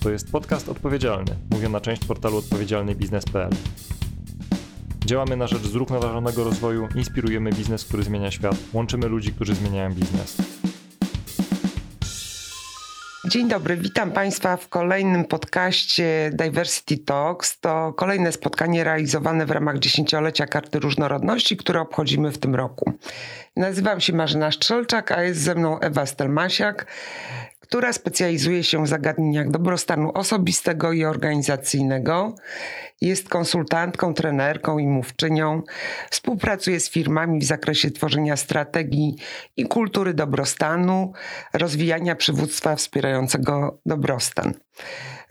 To jest podcast odpowiedzialny, mówiona część portalu odpowiedzialnybiznes.pl. Działamy na rzecz zrównoważonego rozwoju, inspirujemy biznes, który zmienia świat, łączymy ludzi, którzy zmieniają biznes. Dzień dobry, witam Państwa w kolejnym podcaście Diversity Talks. To kolejne spotkanie realizowane w ramach dziesięciolecia Karty Różnorodności, które obchodzimy w tym roku. Nazywam się Marzena Strzelczak, a jest ze mną Ewa Stelmasiak która specjalizuje się w zagadnieniach dobrostanu osobistego i organizacyjnego. Jest konsultantką, trenerką i mówczynią. Współpracuje z firmami w zakresie tworzenia strategii i kultury dobrostanu, rozwijania przywództwa wspierającego dobrostan.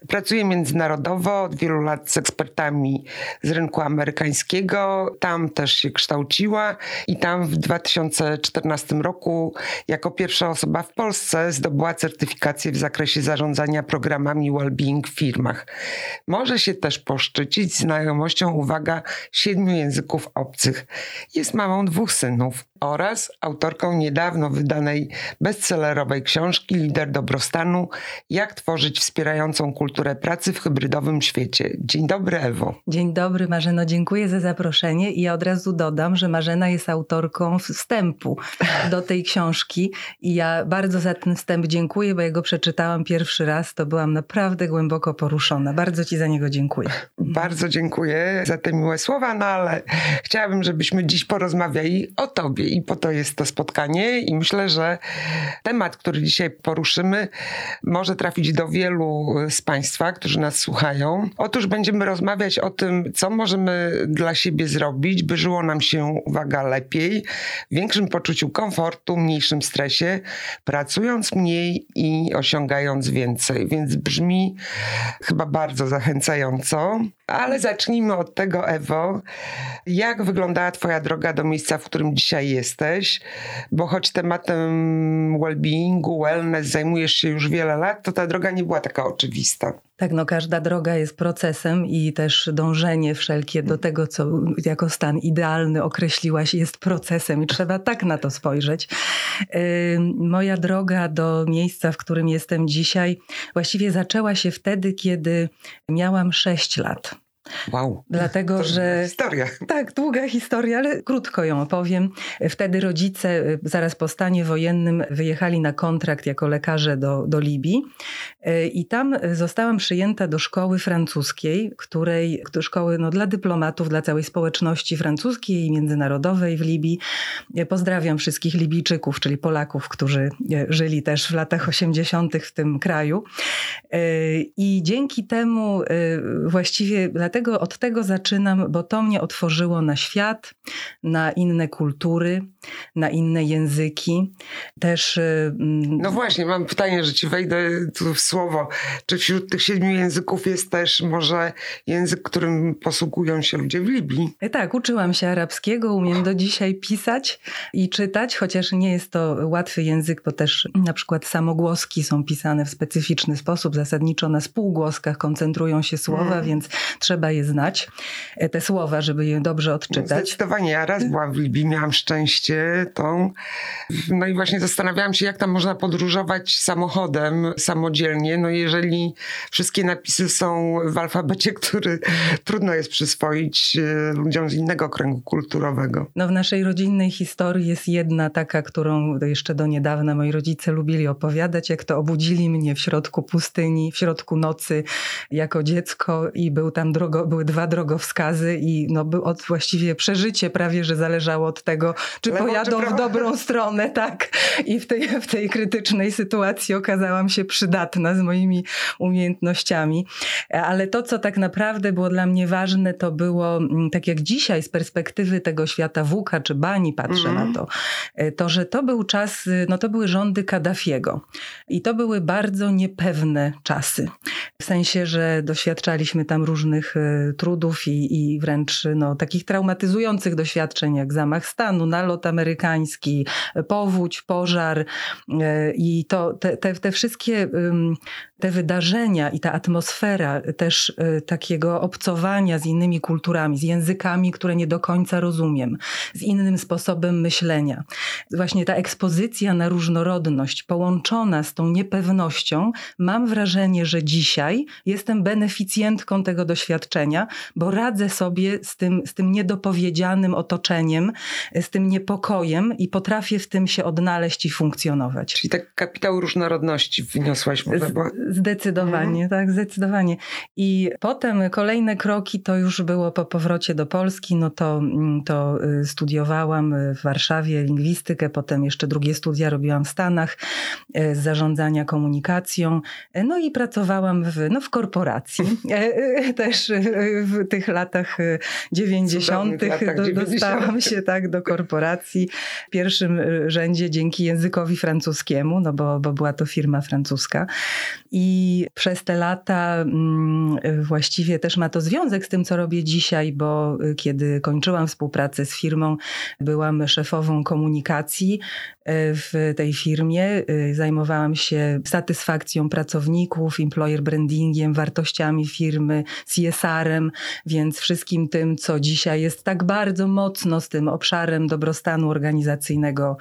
Pracuje międzynarodowo od wielu lat z ekspertami z rynku amerykańskiego. Tam też się kształciła i tam w 2014 roku jako pierwsza osoba w Polsce zdobyła certyfikację w zakresie zarządzania programami well-being w firmach. Może się też poszczycić znajomością, uwaga, siedmiu języków obcych. Jest mamą dwóch synów oraz autorką niedawno wydanej bestsellerowej książki Lider dobrostanu: Jak tworzyć wspierającą kulturę pracy w hybrydowym świecie. Dzień dobry, Ewo. Dzień dobry, Marzeno. Dziękuję za zaproszenie i ja od razu dodam, że Marzena jest autorką wstępu do tej książki i ja bardzo za ten wstęp dziękuję, bo ja go przeczytałam pierwszy raz, to byłam naprawdę głęboko poruszona. Bardzo Ci za niego dziękuję. Bardzo dziękuję za te miłe słowa, no ale chciałabym, żebyśmy dziś porozmawiali o Tobie i po to jest to spotkanie i myślę, że temat, który dzisiaj poruszymy, może trafić do wielu z Państwa, którzy nas słuchają. Otóż będziemy rozmawiać o tym, co możemy dla siebie zrobić, by żyło nam się, uwaga, lepiej, w większym poczuciu komfortu, mniejszym stresie, pracując mniej i osiągając więcej. Więc brzmi chyba bardzo zachęcająco. Ale zacznijmy od tego, Ewo. Jak wyglądała Twoja droga do miejsca, w którym dzisiaj jesteś? Bo choć tematem well-beingu, wellness zajmujesz się już wiele lat, to ta droga nie była taka oczywista. Tak, no każda droga jest procesem i też dążenie wszelkie do tego, co jako stan idealny określiłaś, jest procesem i trzeba tak na to spojrzeć. Moja droga do miejsca, w którym jestem dzisiaj, właściwie zaczęła się wtedy, kiedy miałam 6 lat. Wow. Dlatego, to że. Historia. Tak, długa historia, ale krótko ją opowiem. Wtedy rodzice, y, zaraz po stanie wojennym, wyjechali na kontrakt jako lekarze do, do Libii. Y, I tam zostałam przyjęta do szkoły francuskiej, której, do szkoły no, dla dyplomatów, dla całej społeczności francuskiej i międzynarodowej w Libii. Pozdrawiam wszystkich Libijczyków, czyli Polaków, którzy żyli też w latach 80. w tym kraju. I dzięki temu właściwie dlatego, od tego zaczynam, bo to mnie otworzyło na świat, na inne kultury, na inne języki. Też. Y, mm, no właśnie, mam pytanie, że ci wejdę tu w słowo. Czy wśród tych siedmiu języków jest też może język, którym posługują się ludzie w Libii? Tak, uczyłam się arabskiego, umiem do dzisiaj pisać i czytać, chociaż nie jest to łatwy język, bo też na przykład samogłoski są pisane w specyficzny sposób, zasadniczo na spółgłoskach koncentrują się słowa, hmm. więc trzeba je znać, e, te słowa, żeby je dobrze odczytać. Zdecydowanie. Ja raz byłam w Libii, miałam szczęście tą. No i właśnie zastanawiałam się, jak tam można podróżować samochodem samodzielnie, no jeżeli wszystkie napisy są w alfabecie, który trudno jest przyswoić e, ludziom z innego kręgu kulturowego. No w naszej rodzinnej historii jest jedna taka, którą jeszcze do niedawna moi rodzice lubili opowiadać, jak to obudzili mnie w środku pustyni, w środku nocy jako dziecko i był tam drogo drogo, były dwa drogowskazy i no, był od właściwie przeżycie prawie, że zależało od tego, czy Lewo, pojadą czy w dobrą stronę, tak. I w tej, w tej krytycznej sytuacji okazałam się przydatna z moimi umiejętnościami. Ale to, co tak naprawdę było dla mnie ważne, to było, mm, tak jak dzisiaj z perspektywy tego świata Wuka czy Bani patrzę mm -hmm. na to, e, to, że to był czas, no to były rządy Kaddafiego. I to były bardzo niepewne czasy. W sensie, że doświadczaliśmy tam różnych Y, trudów i, i wręcz no, takich traumatyzujących doświadczeń, jak zamach stanu, nalot amerykański, powódź, pożar y, i to, te, te, te wszystkie te wydarzenia i ta atmosfera też y, takiego obcowania z innymi kulturami, z językami, które nie do końca rozumiem, z innym sposobem myślenia. Właśnie ta ekspozycja na różnorodność połączona z tą niepewnością, mam wrażenie, że dzisiaj jestem beneficjentką tego doświadczenia, bo radzę sobie z tym, z tym niedopowiedzianym otoczeniem, z tym niepokojem i potrafię w tym się odnaleźć i funkcjonować. Czyli tak kapitał różnorodności wyniosłaś bo... Zdecydowanie, mhm. tak, zdecydowanie. I potem kolejne kroki to już było po powrocie do Polski, no to, mm, to y, studiowałam w Warszawie lingwistykę, potem jeszcze drugie studia robiłam w Stanach y, z zarządzania komunikacją, y, no i pracowałam w, no, w korporacji. Też w tych latach 90. Latach do, 90. dostałam się tak do korporacji w pierwszym rzędzie dzięki językowi francuskiemu, no bo, bo była to firma francuska. I przez te lata mm, właściwie też ma to związek z tym, co robię dzisiaj, bo kiedy kończyłam współpracę z firmą, byłam szefową komunikacji e, w tej firmie. E, zajmowałam się satysfakcją pracowników, employer brandingiem, wartościami firmy, CSR-em, więc wszystkim tym, co dzisiaj jest tak bardzo mocno z tym obszarem dobrostanu organizacyjnego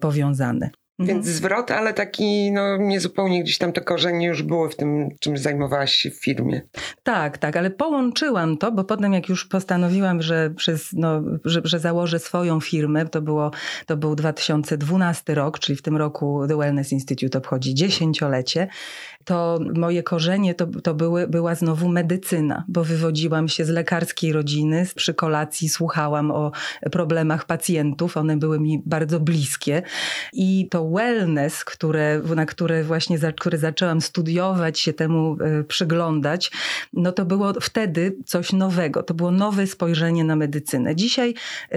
powiązane. Więc mhm. zwrot, ale taki no, niezupełnie gdzieś tam te korzenie już były w tym, czym zajmowałaś się w firmie. Tak, tak, ale połączyłam to, bo potem jak już postanowiłam, że, przez, no, że, że założę swoją firmę, to, było, to był 2012 rok, czyli w tym roku The Wellness Institute obchodzi dziesięciolecie to moje korzenie to, to były, była znowu medycyna, bo wywodziłam się z lekarskiej rodziny. Przy kolacji słuchałam o problemach pacjentów, one były mi bardzo bliskie. I to wellness, które, na które właśnie za, które zaczęłam studiować, się temu y, przyglądać, no to było wtedy coś nowego. To było nowe spojrzenie na medycynę. Dzisiaj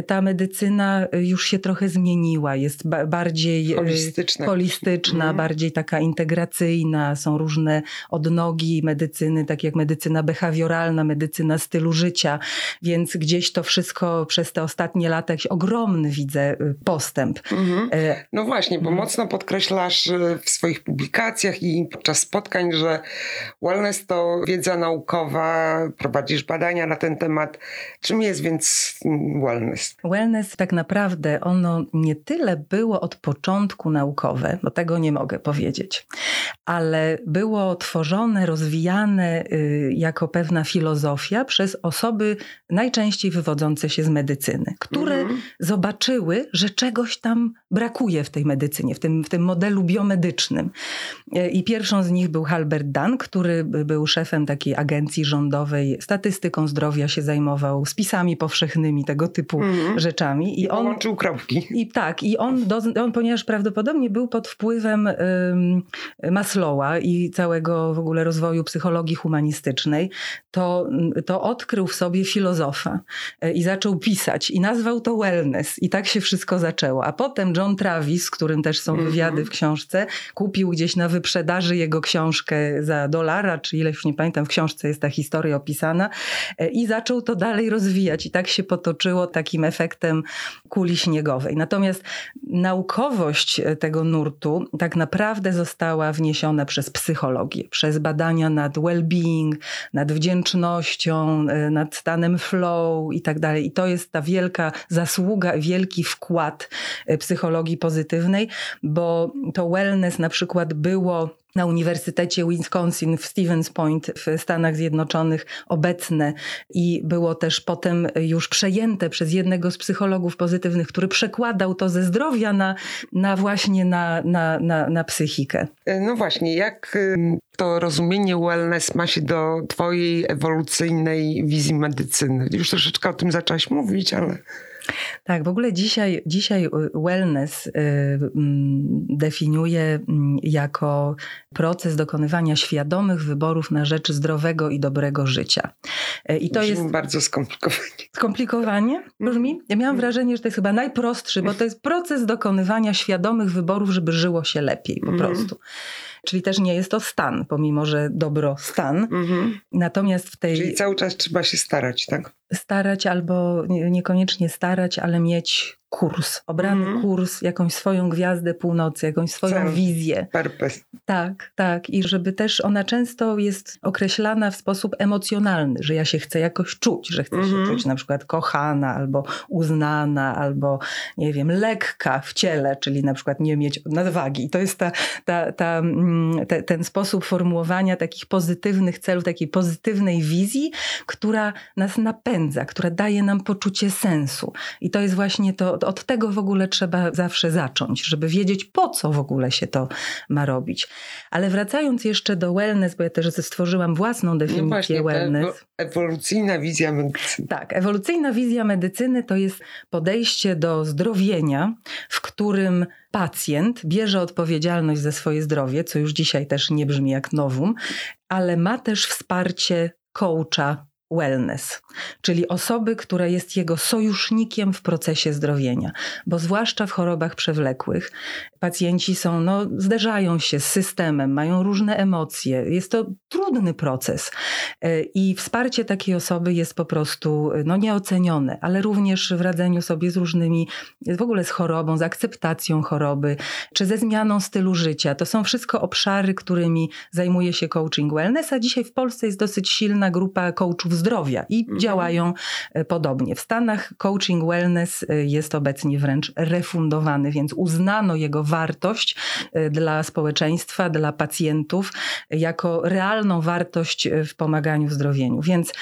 ta medycyna już się trochę zmieniła, jest ba bardziej holistyczna, holistyczna mm. bardziej taka integracyjna, są różne odnogi medycyny, tak jak medycyna behawioralna, medycyna stylu życia, więc gdzieś to wszystko przez te ostatnie lata jakiś ogromny widzę postęp. Mhm. E, no właśnie, bo. Mocno podkreślasz y, w swoich publikacjach i podczas spotkań, że wellness to wiedza naukowa, prowadzisz badania na ten temat. Czym jest więc wellness? Wellness tak naprawdę ono nie tyle było od początku naukowe, bo tego nie mogę powiedzieć, ale było tworzone, rozwijane y, jako pewna filozofia przez osoby najczęściej wywodzące się z medycyny, które mhm. zobaczyły, że czegoś tam brakuje w tej medycynie, w tym, w tym modelu biomedycznym. I pierwszą z nich był Halbert Dan, który był szefem takiej agencji rządowej, statystyką zdrowia się zajmował, spisami powszechnymi, tego typu mhm. rzeczami. I, I on łączył kropki. I tak, i on, do, on ponieważ prawdopodobnie był pod wpływem Maslowa i całego w ogóle rozwoju psychologii humanistycznej, to, to odkrył w sobie filozofa e, i zaczął pisać i nazwał to wellness i tak się wszystko zaczęło. A potem John Travis, z którym też są wywiady w mhm. książce, kupił gdzieś na wyprzedaży jego książkę za dolara, czy ileś, nie pamiętam, w książce jest ta historia opisana e, i zaczął to dalej rozwijać i tak się potoczyło takim efektem kuli śniegowej. Natomiast naukowość e, tego nurtu tak naprawdę została wniesiona przez psychologię, przez badania nad well-being, nad wdzięcznością, e, nad stanem flow i tak dalej. I to jest ta wielka zasługa, wielki wkład psychologii pozytywnej, bo to wellness na przykład było na Uniwersytecie Wisconsin w Stevens Point w Stanach Zjednoczonych obecne i było też potem już przejęte przez jednego z psychologów pozytywnych, który przekładał to ze zdrowia na, na właśnie na, na, na, na psychikę. E, no właśnie, jak to rozumienie wellness ma się do twojej ewolucyjnej wizji medycyny? Już troszeczkę o tym zaczęłaś mówić, ale... Tak, w ogóle dzisiaj, dzisiaj wellness y, mm, definiuje mm, jako proces dokonywania świadomych wyborów na rzecz zdrowego i dobrego życia. Y, I to Brzmi jest bardzo skomplikowanie. Skomplikowanie brzmi? Ja miałam wrażenie, że to jest chyba najprostszy, bo to jest proces dokonywania świadomych wyborów, żeby żyło się lepiej po mhm. prostu. Czyli też nie jest to stan, pomimo że dobrostan. Mhm. Natomiast w tej. Czyli cały czas trzeba się starać, tak? Starać albo niekoniecznie starać, ale mieć kurs, obrany mm. kurs, jakąś swoją gwiazdę północy, jakąś swoją wizję. Purpose. Tak, tak. I żeby też ona często jest określana w sposób emocjonalny, że ja się chcę jakoś czuć, że chcę mm. się mhm. czuć na przykład kochana, albo uznana, albo nie wiem, lekka w ciele, czyli na przykład nie mieć nadwagi. I to jest ta, ta, ta, mm, te, ten sposób formułowania takich pozytywnych celów, takiej pozytywnej wizji, która nas napędza, która daje nam poczucie sensu. I to jest właśnie to, od tego w ogóle trzeba zawsze zacząć, żeby wiedzieć, po co w ogóle się to ma robić. Ale wracając jeszcze do wellness, bo ja też stworzyłam własną no definicję no właśnie, wellness. Ewolucyjna wizja medycyny. Tak, ewolucyjna wizja medycyny to jest podejście do zdrowienia, w którym pacjent bierze odpowiedzialność za swoje zdrowie, co już dzisiaj też nie brzmi jak nowum, ale ma też wsparcie coacha wellness, czyli osoby, która jest jego sojusznikiem w procesie zdrowienia, bo zwłaszcza w chorobach przewlekłych pacjenci są, no, zderzają się z systemem, mają różne emocje. Jest to trudny proces e, i wsparcie takiej osoby jest po prostu no, nieocenione, ale również w radzeniu sobie z różnymi, w ogóle z chorobą, z akceptacją choroby, czy ze zmianą stylu życia. To są wszystko obszary, którymi zajmuje się coaching wellness, a dzisiaj w Polsce jest dosyć silna grupa coachów zdrowia i mhm. działają e, podobnie. W Stanach coaching wellness e, jest obecnie wręcz refundowany, więc uznano jego wartość e, dla społeczeństwa, dla pacjentów, jako realną wartość w pomaganiu w zdrowieniu. Więc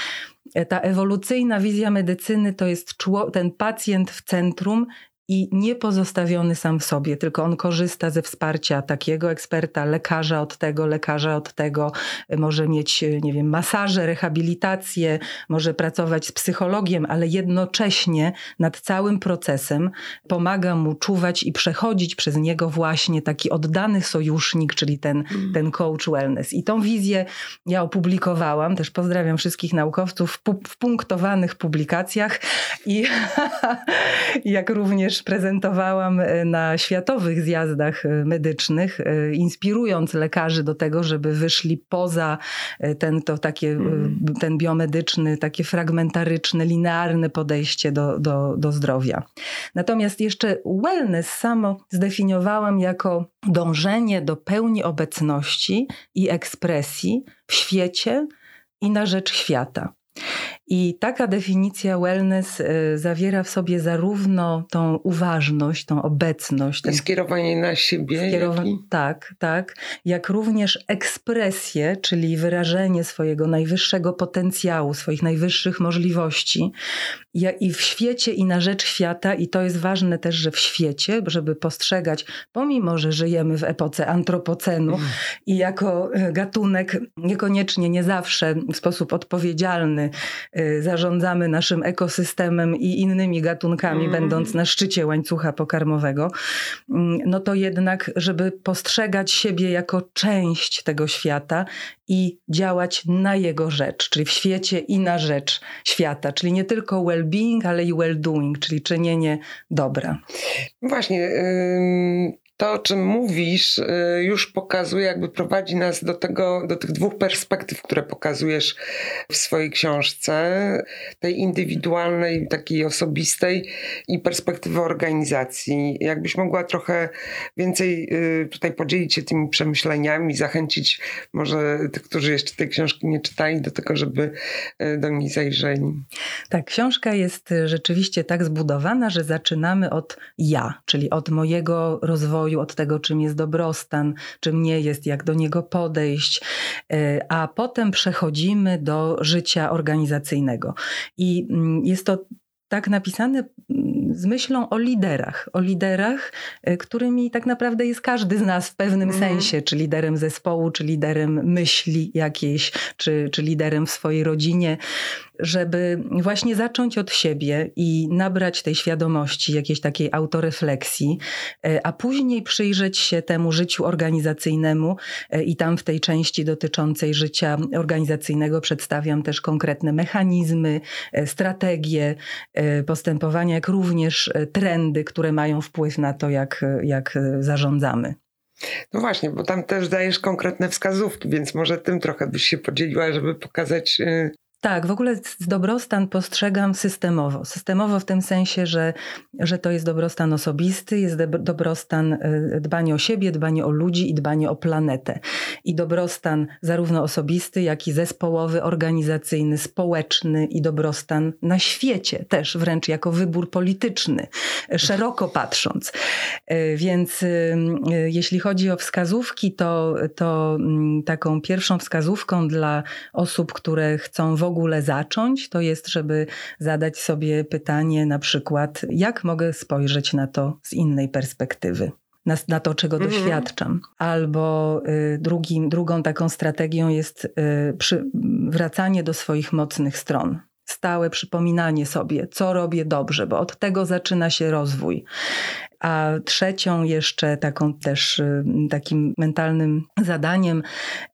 ta ewolucyjna wizja medycyny to jest ten pacjent w centrum i nie pozostawiony sam w sobie, tylko on korzysta ze wsparcia takiego eksperta, lekarza od tego, lekarza od tego, może mieć, nie wiem, masaże, rehabilitację, może pracować z psychologiem, ale jednocześnie nad całym procesem pomaga mu czuwać i przechodzić przez niego właśnie taki oddany sojusznik, czyli ten, mm. ten coach wellness. I tą wizję ja opublikowałam, też pozdrawiam wszystkich naukowców w, pu- w punktowanych publikacjach i jak również prezentowałam e, na światowych zjazdach e, medycznych, e, inspirując lekarzy do tego, żeby wyszli poza ten, to takie, mm. ten biomedyczny, takie fragmentaryczne, linearne podejście do, do, do zdrowia. Natomiast jeszcze wellness samo zdefiniowałam jako dążenie do pełni obecności i ekspresji w świecie i na rzecz świata. I taka definicja wellness y, zawiera w sobie zarówno tą uważność, tą obecność. Ten, skierowanie na siebie. Skierowa- Tak, tak. Jak również ekspresję, czyli wyrażenie swojego najwyższego potencjału, swoich najwyższych możliwości. I w świecie, i na rzecz świata, i to jest ważne też, że w świecie, żeby postrzegać, pomimo, że żyjemy w epoce antropocenu mm. i jako y, gatunek niekoniecznie, nie zawsze w sposób odpowiedzialny Y, zarządzamy naszym ekosystemem i innymi gatunkami, mm. będąc na szczycie łańcucha pokarmowego, mm, no to jednak, żeby postrzegać siebie jako część tego świata i działać na jego rzecz, czyli w świecie i na rzecz świata, czyli nie tylko well-being, ale i well-doing, czyli czynienie dobra. Właśnie to, o czym mówisz, y, już pokazuje, jakby prowadzi nas do tego, do tych dwóch perspektyw, które pokazujesz w swojej książce. Tej indywidualnej, takiej osobistej i perspektywy organizacji. Jakbyś mogła trochę więcej y, tutaj podzielić się tymi przemyśleniami, zachęcić może tych, którzy jeszcze tej książki nie czytali, do tego, żeby y, do niej zajrzeli. Tak, książka jest rzeczywiście tak zbudowana, że zaczynamy od ja, czyli od mojego rozwoju rozwoju, od tego, czym jest dobrostan, czym nie jest, jak do niego podejść, e, a potem przechodzimy do życia organizacyjnego. I mm, jest to tak napisane mm, z myślą o liderach, o liderach, e, którymi tak naprawdę jest każdy z nas w pewnym mm. sensie, czy liderem zespołu, czy liderem myśli jakiejś, czy, czy liderem w swojej rodzinie żeby właśnie zacząć od siebie i nabrać tej świadomości, jakiejś takiej autorefleksji, e, a później przyjrzeć się temu życiu organizacyjnemu e, i tam w tej części dotyczącej życia organizacyjnego przedstawiam też konkretne mechanizmy, e, strategie postępowania, jak również trendy, które mają wpływ na to, jak, jak zarządzamy. No właśnie, bo tam też dajesz konkretne wskazówki, więc może tym trochę byś się podzieliła, żeby pokazać Tak, w ogóle dobrostan postrzegam systemowo. Systemowo w tym sensie, że, że to jest dobrostan osobisty, jest dobrostan y, dbanie o siebie, dbanie o ludzi i dbanie o planetę. I dobrostan zarówno osobisty, jak i zespołowy, organizacyjny, społeczny i dobrostan na świecie też wręcz jako wybór polityczny, szeroko patrząc. Y, więc y, jeśli chodzi o wskazówki, to, to mm, taką pierwszą wskazówką dla osób, które chcą w ogóle zacząć, to jest, żeby zadać sobie pytanie na przykład, jak mogę spojrzeć na to z innej perspektywy na, na, to, czego mhm. doświadczam. Albo y, drugim, drugą taką strategią jest y, przy, wracanie do swoich mocnych stron. Stałe przypominanie sobie, co robię dobrze, bo od tego zaczyna się rozwój. A trzecią jeszcze taką też y, takim mentalnym zadaniem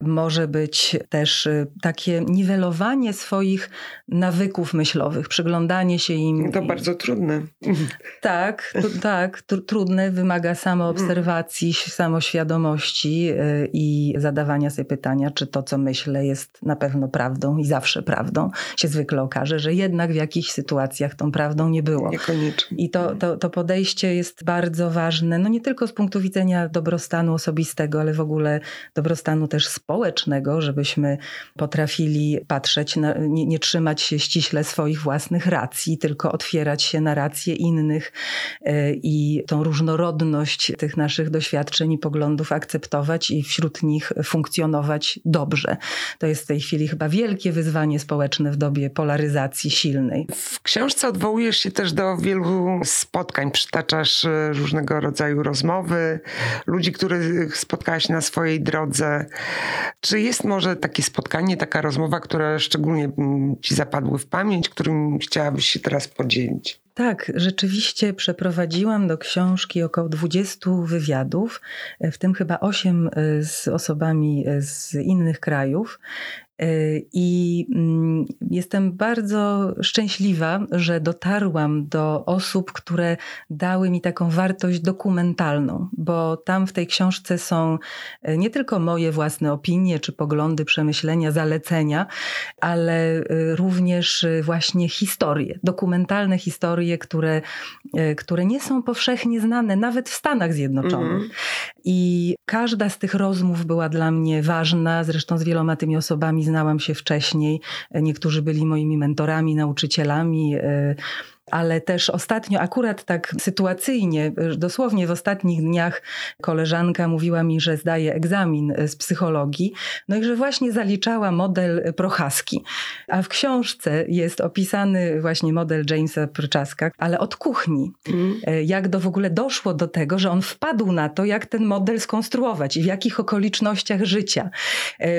może być też y, takie niwelowanie swoich nawyków myślowych, przyglądanie się im. To bardzo trudne. Tak, tak, tr trudne, wymaga samoobserwacji, samoświadomości y, i zadawania sobie pytania, czy to, co myślę, jest na pewno prawdą i zawsze prawdą. Się zwykle okaże, że jednak w jakichś sytuacjach tą prawdą nie było. Niekoniecznie. I to, to, to podejście jest bardzo bardzo ważne, no nie tylko z punktu widzenia dobrostanu osobistego, ale w ogóle dobrostanu też społecznego, żebyśmy potrafili patrzeć, na, nie, nie trzymać się ściśle swoich własnych racji, tylko otwierać się na racje innych e, i tą różnorodność tych naszych doświadczeń i poglądów akceptować i wśród nich funkcjonować dobrze. To jest w tej chwili chyba wielkie wyzwanie społeczne w dobie polaryzacji silnej. W książce odwołujesz się też do wielu spotkań, przytaczasz e, różnego rodzaju rozmowy, ludzi, których spotkałaś na swojej drodze. Czy jest może takie spotkanie, taka rozmowa, które szczególnie mm, ci zapadły w pamięć, którym chciałabyś się teraz podzielić? Tak, rzeczywiście przeprowadziłam do książki około 20 wywiadów, w tym chyba 8 e, z osobami e, z innych krajów. Y, I mm, jestem bardzo szczęśliwa, że dotarłam do osób, które dały mi taką wartość dokumentalną, bo tam w tej książce są y, nie tylko moje własne opinie, czy poglądy, przemyślenia, zalecenia, ale y, również właśnie historie, dokumentalne historie, które, które nie są powszechnie znane nawet w Stanach Zjednoczonych. Mm. I każda z tych rozmów była dla mnie ważna, zresztą z wieloma tymi osobami znałam się wcześniej. Niektórzy byli moimi mentorami, nauczycielami e, ale też ostatnio, akurat tak sytuacyjnie, dosłownie w ostatnich dniach, koleżanka mówiła mi, że zdaje egzamin z psychologii, no i że właśnie zaliczała model Prochaski. A w książce jest opisany właśnie model Jamesa Proczaska, ale od kuchni. Mm. Jak do w ogóle doszło do tego, że on wpadł na to, jak ten model skonstruować i w jakich okolicznościach życia.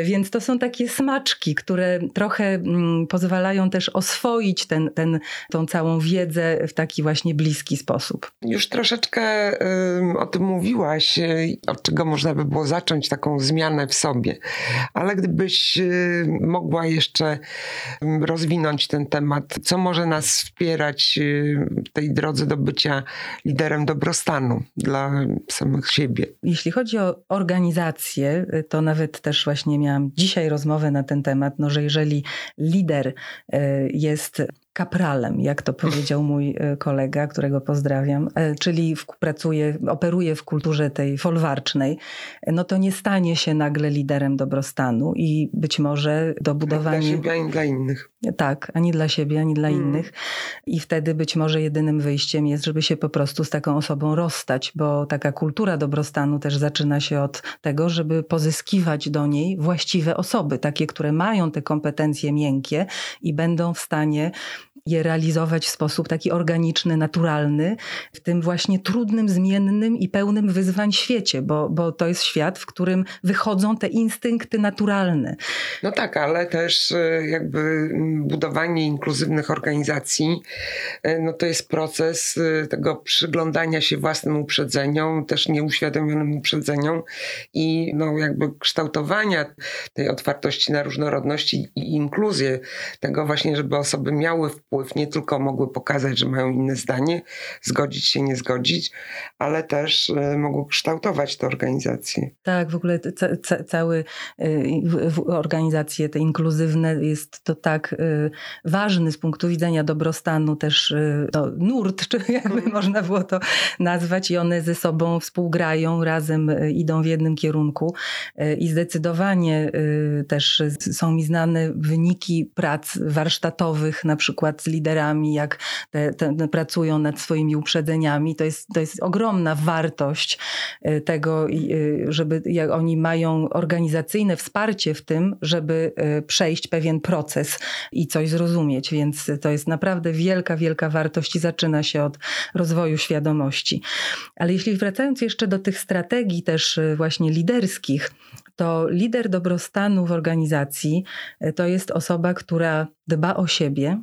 Więc to są takie smaczki, które trochę mm, pozwalają też oswoić ten, ten, tą całą wiedzę wiedzę w taki właśnie bliski sposób. Już troszeczkę y, o tym mówiłaś, y, od czego można by było zacząć taką zmianę w sobie, ale gdybyś y, mogła jeszcze rozwinąć ten temat, co może nas wspierać w tej drodze do bycia liderem dobrostanu dla samych siebie? Jeśli chodzi o organizację, to nawet też właśnie miałam dzisiaj rozmowę na ten temat, no, że jeżeli lider jest kapralem, jak to powiedział mój e, kolega, którego pozdrawiam, e, czyli pracuje, operuje w kulturze tej folwarcznej, no to nie stanie się nagle liderem dobrostanu i być może do budowania... Dla siebie, ani dla innych. Tak, ani dla siebie, ani dla mm. innych. I wtedy być może jedynym wyjściem jest, żeby się po prostu z taką osobą rozstać, bo taka kultura dobrostanu też zaczyna się od tego, żeby pozyskiwać do niej właściwe osoby, takie, które mają te kompetencje miękkie i będą w stanie je realizować w sposób taki organiczny, naturalny, w tym właśnie trudnym, zmiennym i pełnym wyzwań świecie, bo, bo to jest świat, w którym wychodzą te instynkty naturalne. No tak, ale też e, jakby budowanie inkluzywnych organizacji, e, no to jest proces e, tego przyglądania się własnym uprzedzeniom, też nieuświadomionym uprzedzeniom i no jakby kształtowania tej otwartości na różnorodność i inkluzję, tego właśnie, żeby osoby miały wpływ wpływ, nie tylko mogły pokazać, że mają inne zdanie, zgodzić się, nie zgodzić, ale też y, mogły kształtować tę organizację. Tak, w ogóle ca, ca, całe organizacje te inkluzywne jest to tak y, ważny z punktu widzenia dobrostanu też no, nurt, czy jakby mhm. można było to nazwać i one ze sobą współgrają, razem idą w jednym kierunku i zdecydowanie też są mi znane wyniki prac warsztatowych, na przykład liderami, jak te, te pracują nad swoimi uprzedzeniami. To jest, to jest ogromna wartość e, tego, e, żeby jak oni mają organizacyjne wsparcie w tym, żeby e, przejść pewien proces i coś zrozumieć. Więc to jest naprawdę wielka, wielka wartość i zaczyna się od rozwoju świadomości. Ale jeśli wracając jeszcze do tych strategii też właśnie liderskich, to lider dobrostanu w organizacji to jest osoba, która dba o siebie,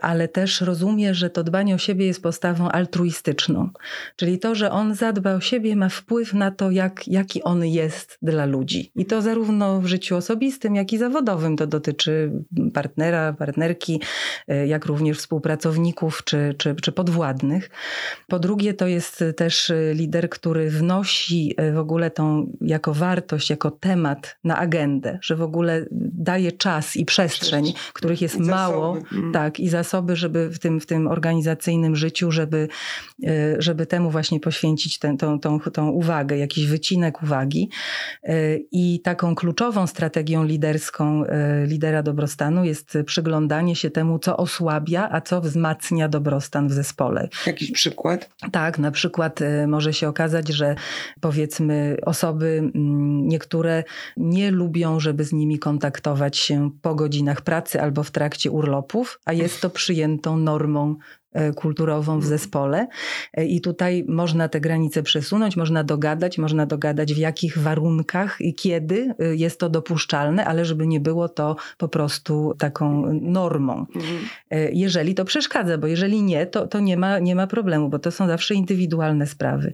ale też rozumie, że to dbanie o siebie jest postawą altruistyczną. Czyli to, że on zadba o siebie, ma wpływ na to, jak, jaki on jest dla ludzi. I to zarówno w życiu osobistym, jak i zawodowym. To dotyczy partnera, partnerki, e, jak również współpracowników czy, czy, czy podwładnych. Po drugie, to jest też lider, który wnosi e, w ogóle tą jako wartość, jako temat na agendę, że w ogóle daje czas i przestrzeń, których jest mało, mm. tak, i za zasoby, żeby w tym, w tym organizacyjnym życiu, żeby, e, żeby temu właśnie poświęcić tę, tą, tą, tą uwagę, jakiś wycinek uwagi. E, I taką kluczową strategią liderską e, lidera dobrostanu jest przyglądanie się temu, co osłabia, a co wzmacnia dobrostan w zespole. Jakiś przykład? Tak, na przykład może się okazać, że powiedzmy osoby niektóre nie lubią, żeby z nimi kontaktować się po godzinach pracy albo w trakcie urlopów, a jest to przyjętą normą kulturową w mhm. zespole. E, I tutaj można te granice przesunąć, można dogadać, można dogadać w jakich warunkach i kiedy e, jest to dopuszczalne, ale żeby nie było to po prostu taką normą. Mhm. Jeżeli to przeszkadza, bo jeżeli nie, to, to nie, ma, nie ma problemu, bo to są zawsze indywidualne sprawy.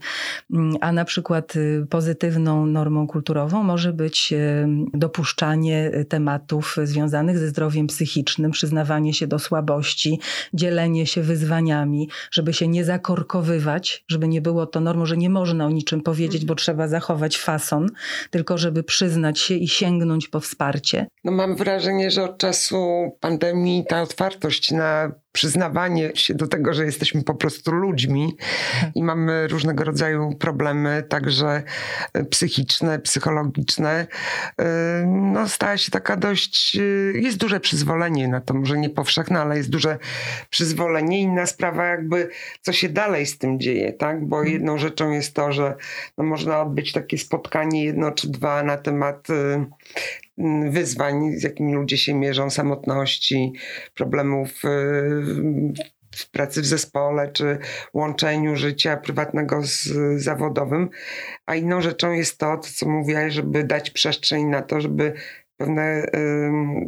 Mm, a na przykład pozytywną normą kulturową może być dopuszczanie tematów związanych ze zdrowiem psychicznym, przyznawanie się do słabości, dzielenie się wyzwaniami, wyzwaniami, żeby się nie zakorkowywać, żeby nie było to normą, że nie można o niczym powiedzieć, bo trzeba zachować fason, tylko żeby przyznać się i sięgnąć po wsparcie. No mam wrażenie, że od czasu pandemii ta otwartość na przyznawanie się do tego, że jesteśmy po prostu ludźmi i mamy różnego rodzaju problemy, także e, psychiczne, psychologiczne, e, no stała się taka dość, e, jest duże przyzwolenie na to, może nie powszechne, ale jest duże przyzwolenie. Inna sprawa jakby, co się dalej z tym dzieje, tak? Bo mhm. jedną rzeczą jest to, że no, można odbyć takie spotkanie jedno czy dwa na temat wyzwań, z jakimi ludzie się mierzą, samotności, problemów y, w pracy w zespole, czy łączeniu życia prywatnego z zawodowym. A inną rzeczą jest to, co mówiłaś, żeby dać przestrzeń na to, żeby pewne,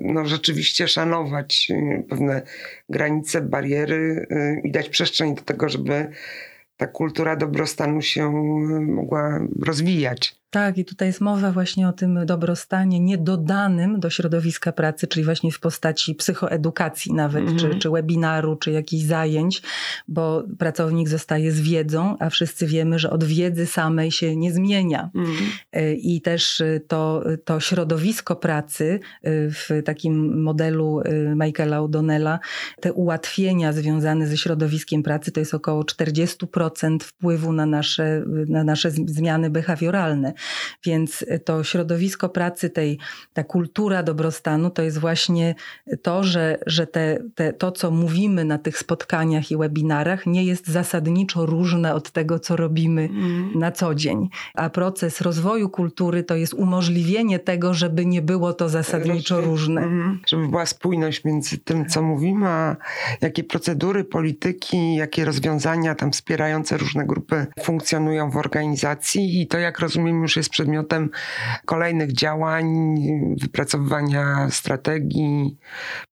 no rzeczywiście szanować y, pewne granice, bariery y, i dać przestrzeń do tego, żeby ta kultura dobrostanu się mogła rozwijać. Tak, i tutaj jest mowa właśnie o tym dobrostanie niedodanym do środowiska pracy, czyli właśnie w postaci psychoedukacji nawet, mm -hmm. czy, mhm. czy webinaru, czy jakichś zajęć, bo pracownik zostaje z wiedzą, a wszyscy wiemy, że od wiedzy samej się nie zmienia. Mm -hmm. I też to, to środowisko pracy w takim modelu Michaela O'Donnella, te ułatwienia związane ze środowiskiem pracy to jest około 40% wpływu na nasze, na nasze zmiany behawioralne. Więc to środowisko pracy, tej, ta kultura dobrostanu to jest właśnie to, że, że te, te, to, co mówimy na tych spotkaniach i webinarach, nie jest zasadniczo różne od tego, co robimy mm. na co dzień. A proces rozwoju kultury to jest umożliwienie tego, żeby nie było to zasadniczo różne. Mm. Żeby była spójność między tym, co mówimy, a jakie procedury, polityki, jakie rozwiązania tam wspierające różne grupy funkcjonują w organizacji i to, jak rozumiem, już jest przedmiotem kolejnych działań, wypracowywania strategii,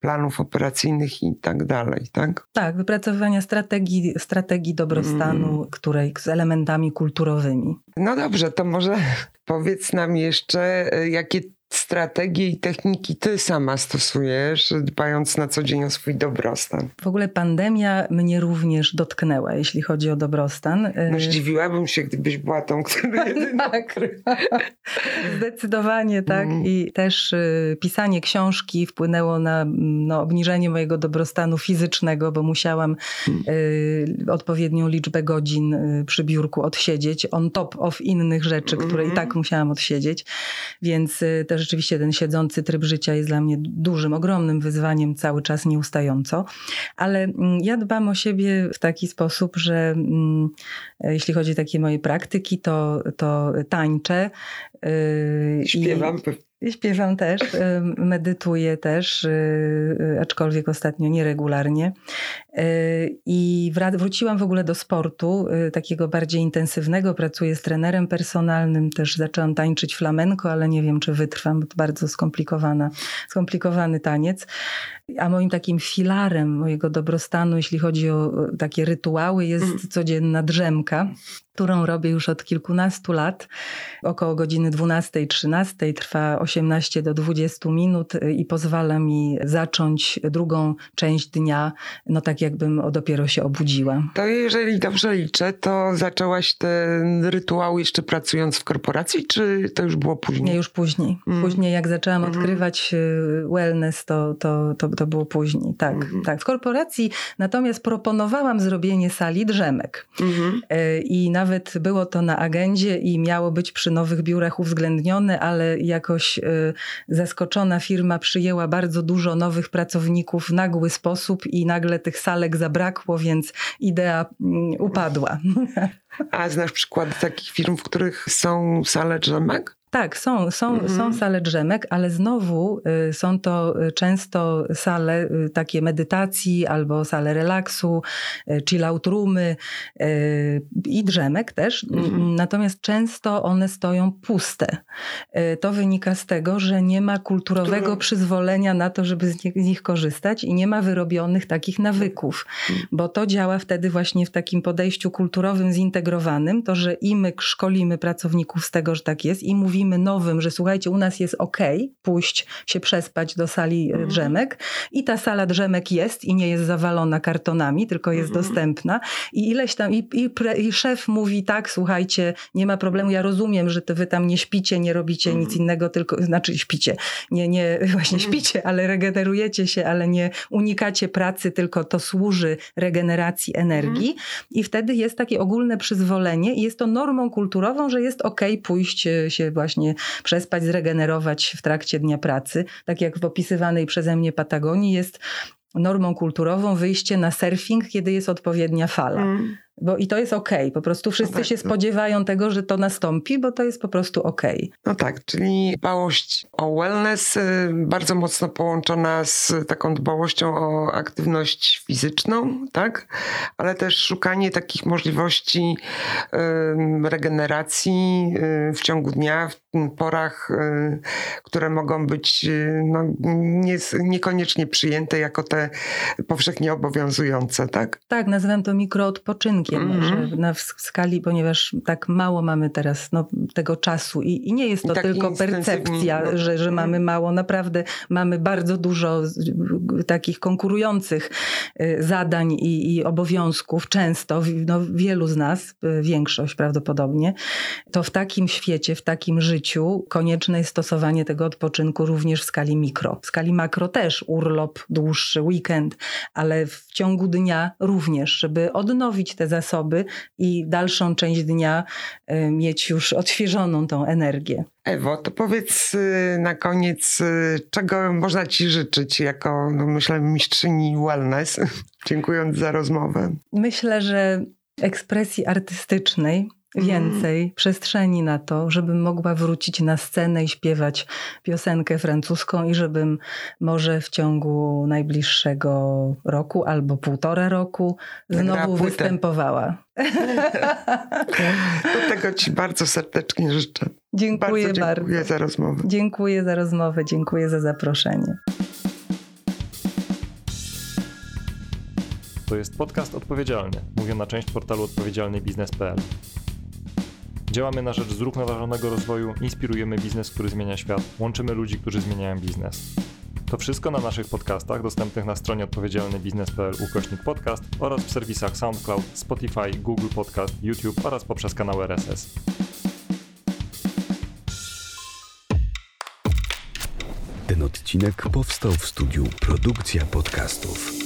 planów operacyjnych i tak dalej, tak? Tak, wypracowywania strategii, strategii dobrostanu, mm. której z elementami kulturowymi. No dobrze, to może powiedz nam jeszcze, jakie strategie i techniki ty sama stosujesz, dbając na co dzień o swój dobrostan? W ogóle pandemia mnie również dotknęła, jeśli chodzi o dobrostan. No zdziwiłabym się, gdybyś była tą, która tak. Zdecydowanie tak. Mm. I też y, pisanie książki wpłynęło na no, obniżenie mojego dobrostanu fizycznego, bo musiałam mm. y, odpowiednią liczbę godzin y, przy biurku odsiedzieć, on top of innych rzeczy, które mm. i tak musiałam odsiedzieć. Więc y, też rzeczywiście ten siedzący tryb życia jest dla mnie dużym, ogromnym wyzwaniem cały czas nieustająco. Ale mm, ja dbam o siebie w taki sposób, że mm, jeśli chodzi o takie moje praktyki, to, to tańczę. Y, Śpiewam. I Śpiewam też, medytuję też, y, y, aczkolwiek ostatnio nieregularnie. I wróciłam w ogóle do sportu, takiego bardziej intensywnego. Pracuję z trenerem personalnym, też zaczęłam tańczyć flamenko, ale nie wiem, czy wytrwam, bo to bardzo skomplikowana, skomplikowany taniec. A moim takim filarem mojego dobrostanu, jeśli chodzi o takie rytuały, jest mm. codzienna drzemka, którą robię już od kilkunastu lat. Około godziny 12-13 trwa 18 do 20 minut i pozwala mi zacząć drugą część dnia, no tak jakbym dopiero się obudziła. To jeżeli dobrze liczę, to zaczęłaś ten rytuał jeszcze pracując w korporacji, czy to już było później? Nie, już później. Mm. Później jak zaczęłam mm. odkrywać y, wellness, to, to, to, to było później. Tak, mm. tak. W korporacji natomiast proponowałam zrobienie sali drzemek. -hmm. I nawet było to na agendzie i miało być przy nowych biurach uwzględnione, ale jakoś y, zaskoczona firma przyjęła bardzo dużo nowych pracowników w nagły sposób i nagle tych salek zabrakło, więc idea mm, upadła. A znasz przykłady takich firm, w których są sale drzemek? Tak, są, są, mhm. są sale drzemek, ale znowu y, są to y, często sale y, takie medytacji albo sale relaksu, y, chill out roomy i drzemek też. Mhm. Natomiast często one stoją puste. To wynika z tego, że nie ma kulturowego przyzwolenia na to, żeby z nich, z nich, korzystać i nie ma wyrobionych takich nawyków, mhm. bo to działa wtedy właśnie w takim podejściu kulturowym zintegrowanym, to, że i my szkolimy pracowników z tego, że tak jest i mówimy mówimy nowym, że słuchajcie, u nas jest ok, pójść się przespać do sali mhm. drzemek i ta sala drzemek jest i nie jest zawalona kartonami, tylko jest mhm. dostępna i ileś tam, i, i, pre, i, szef mówi tak, słuchajcie, nie ma problemu, ja rozumiem, że to wy tam nie śpicie, nie robicie mhm. nic innego, tylko, znaczy śpicie, nie, nie, właśnie mhm. śpicie, ale regenerujecie się, ale nie unikacie pracy, tylko to służy regeneracji energii mhm. i wtedy jest takie ogólne przyzwolenie i jest to normą kulturową, że jest ok pójść e, się właśnie właśnie przespać, zregenerować w trakcie dnia pracy. Tak jak w opisywanej przeze mnie Patagonii jest normą kulturową wyjście na surfing, kiedy jest odpowiednia fala. Mm. Bo i to jest okej. Okay. Po prostu wszyscy no tak, się spodziewają tego, że to nastąpi, bo to jest po prostu okej. Okay. No tak, czyli dbałość o wellness y, bardzo mocno połączona z taką dbałością o aktywność fizyczną, tak? Ale też szukanie takich możliwości regeneracji y, w ciągu dnia, w porach, y, które mogą być no, nie, niekoniecznie przyjęte jako te powszechnie obowiązujące, tak? Tak, nazywam to mikroodpoczynkiem mm -hmm. że na, w skali, ponieważ tak mało mamy teraz no, tego czasu i, i nie jest to tak tylko percepcja, no. że, że mamy mało. Naprawdę mamy bardzo dużo takich konkurujących y, zadań i, i obowiązków, często, no, wielu z nas, y, większość prawdopodobnie, to w takim świecie, w takim życiu konieczne jest stosowanie tego odpoczynku również w skali mikro. W skali makro też urlop dłuższy, weekend, ale w ciągu dnia również, żeby odnowić te zasoby i dalszą część dnia y, mieć już odświeżoną tą energię. Ewo, to powiedz y, na koniec, y, czego można Ci życzyć jako, no myślę, mistrzyni wellness, dziękując za rozmowę. Myślę, że ekspresji artystycznej. Więcej mm. przestrzeni na to, żebym mogła wrócić na scenę i śpiewać piosenkę francuską i żebym może w ciągu najbliższego roku albo półtora roku znowu występowała. Do tego Ci bardzo serdecznie życzę. Dziękuję bardzo. Dziękuję bardzo. za rozmowę. Dziękuję za rozmowę, dziękuję za zaproszenie. To jest podcast odpowiedzialny, mówiona część portalu odpowiedzialnybiznes.pl. Działamy na rzecz zrównoważonego rozwoju, inspirujemy biznes, który zmienia świat, łączymy ludzi, którzy zmieniają biznes. To wszystko na naszych podcastach dostępnych na stronie odpowiedzialnybiznes.pl ukośnik podcast oraz w serwisach SoundCloud, Spotify, Google Podcast, YouTube oraz poprzez kanał RSS. Ten odcinek powstał w studiu Produkcja Podcastów.